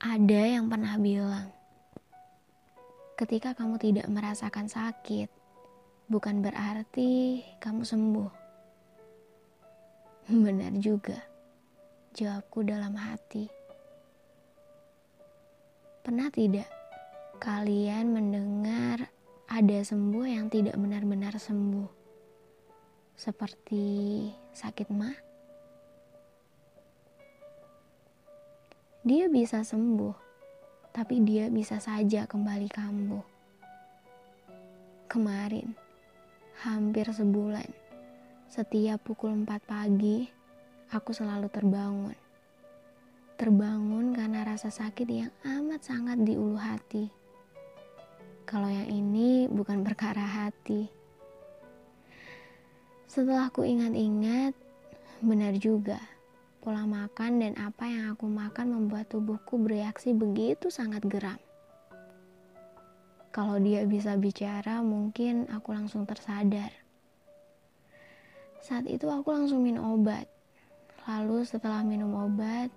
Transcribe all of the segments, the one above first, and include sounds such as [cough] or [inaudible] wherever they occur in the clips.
Ada yang pernah bilang, ketika kamu tidak merasakan sakit, bukan berarti kamu sembuh. [laughs] Benar juga, jawabku dalam hati. Pernah tidak kalian mendengar ada sembuh yang tidak benar-benar sembuh? Seperti sakit mah? Dia bisa sembuh, tapi dia bisa saja kembali kambuh. Kemarin, hampir sebulan, setiap pukul 4 pagi, aku selalu terbangun. Terbangun karena rasa sakit yang amat sangat di ulu hati. Kalau yang ini bukan [laughs] perkara hati. Setelah ku ingat-ingat, benar juga Pola makan dan apa yang aku makan membuat tubuhku bereaksi begitu sangat geram. Kalau dia bisa bicara, mungkin aku langsung tersadar. Saat itu aku langsung minum obat. Lalu setelah minum obat,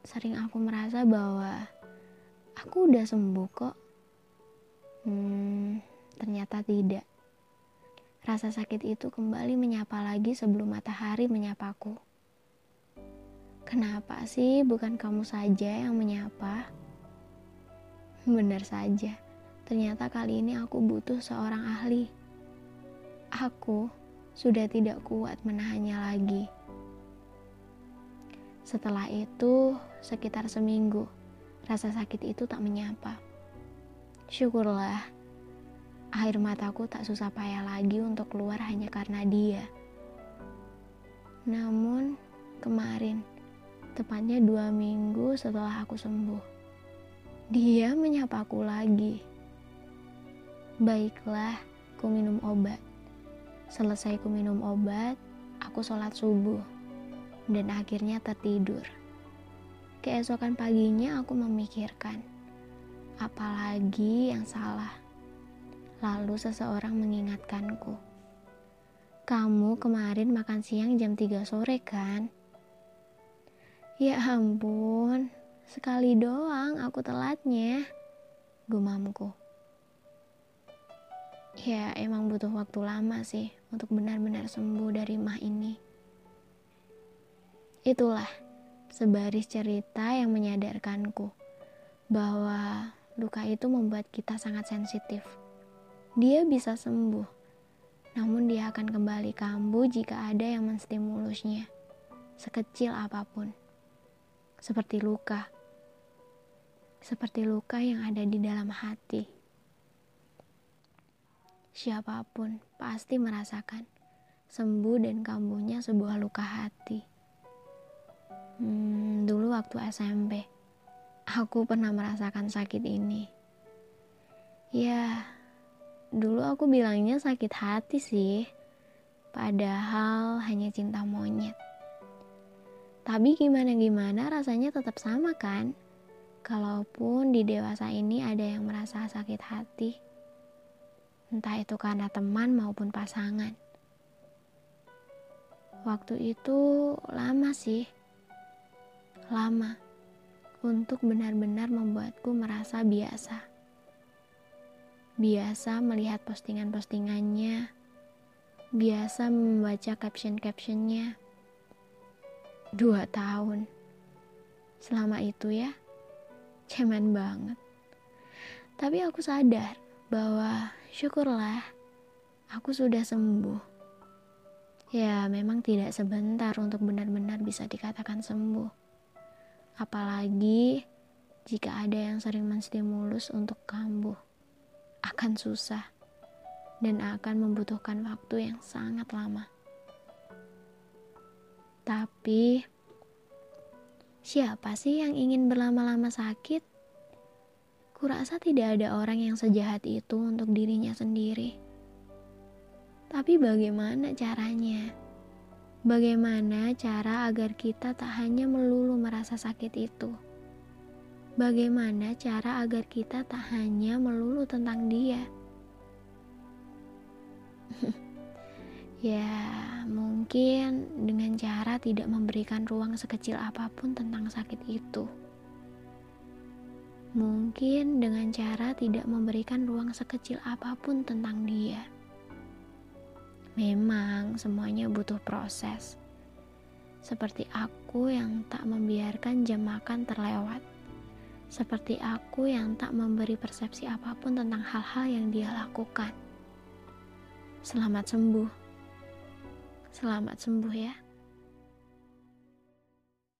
sering aku merasa bahwa aku udah sembuh kok. Hmm, ternyata tidak. Rasa sakit itu kembali menyapa lagi sebelum matahari menyapaku. Kenapa sih bukan kamu saja yang menyapa? Benar saja, ternyata kali ini aku butuh seorang ahli. Aku sudah tidak kuat menahannya lagi. Setelah itu, sekitar seminggu, rasa sakit itu tak menyapa. Syukurlah, air mataku tak susah payah lagi untuk keluar hanya karena dia. Namun, kemarin tepatnya dua minggu setelah aku sembuh. Dia menyapaku lagi. Baiklah, ku minum obat. Selesai ku minum obat, aku sholat subuh. Dan akhirnya tertidur. Keesokan paginya aku memikirkan, apalagi yang salah. Lalu seseorang mengingatkanku, kamu kemarin makan siang jam 3 sore kan? Ya ampun, sekali doang aku telatnya, gumamku. Ya emang butuh waktu lama sih untuk benar-benar sembuh dari mah ini. Itulah sebaris cerita yang menyadarkanku bahwa luka itu membuat kita sangat sensitif. Dia bisa sembuh, namun dia akan kembali kambuh jika ada yang menstimulusnya, sekecil apa pun seperti luka, seperti luka yang ada di dalam hati. Siapa pun pasti merasakan sembuh dan kambuhnya sebuah luka hati. Hmm, dulu waktu SMP, aku pernah merasakan sakit ini. Ya, dulu aku bilangnya sakit hati sih, padahal hanya cinta monyet. Tapi gimana-gimana rasanya tetap sama kan? Kalaupun di dewasa ini ada yang merasa sakit hati, entah itu karena teman maupun pasangan. Waktu itu lama sih, lama untuk benar-benar membuatku merasa biasa. Biasa melihat postingan-postingannya, biasa membaca caption-captionnya Dua tahun. Selama itu ya, cemen banget. Tapi aku sadar bahwa syukurlah aku sudah sembuh. Ya, memang tidak sebentar untuk benar-benar bisa dikatakan sembuh. Apalagi jika ada yang sering menstimulus untuk kambuh. Akan susah dan akan membutuhkan waktu yang sangat lama. Tapi, siapa sih yang ingin berlama-lama sakit? Kurasa tidak ada orang yang sejahat itu untuk dirinya sendiri. Tapi bagaimana caranya? Bagaimana cara agar kita tak hanya melulu merasa sakit itu? Bagaimana cara agar kita tak hanya melulu tentang dia? [laughs] Ya, mungkin dengan cara tidak memberikan ruang sekecil apa pun tentang sakit itu. Mungkin dengan cara tidak memberikan ruang sekecil apa pun tentang dia. Memang semuanya butuh proses. Seperti aku yang tak membiarkan jam makan terlewat. Seperti aku yang tak memberi persepsi apa pun tentang hal-hal yang dia lakukan. Selamat sembuh. Selamat sembuh ya.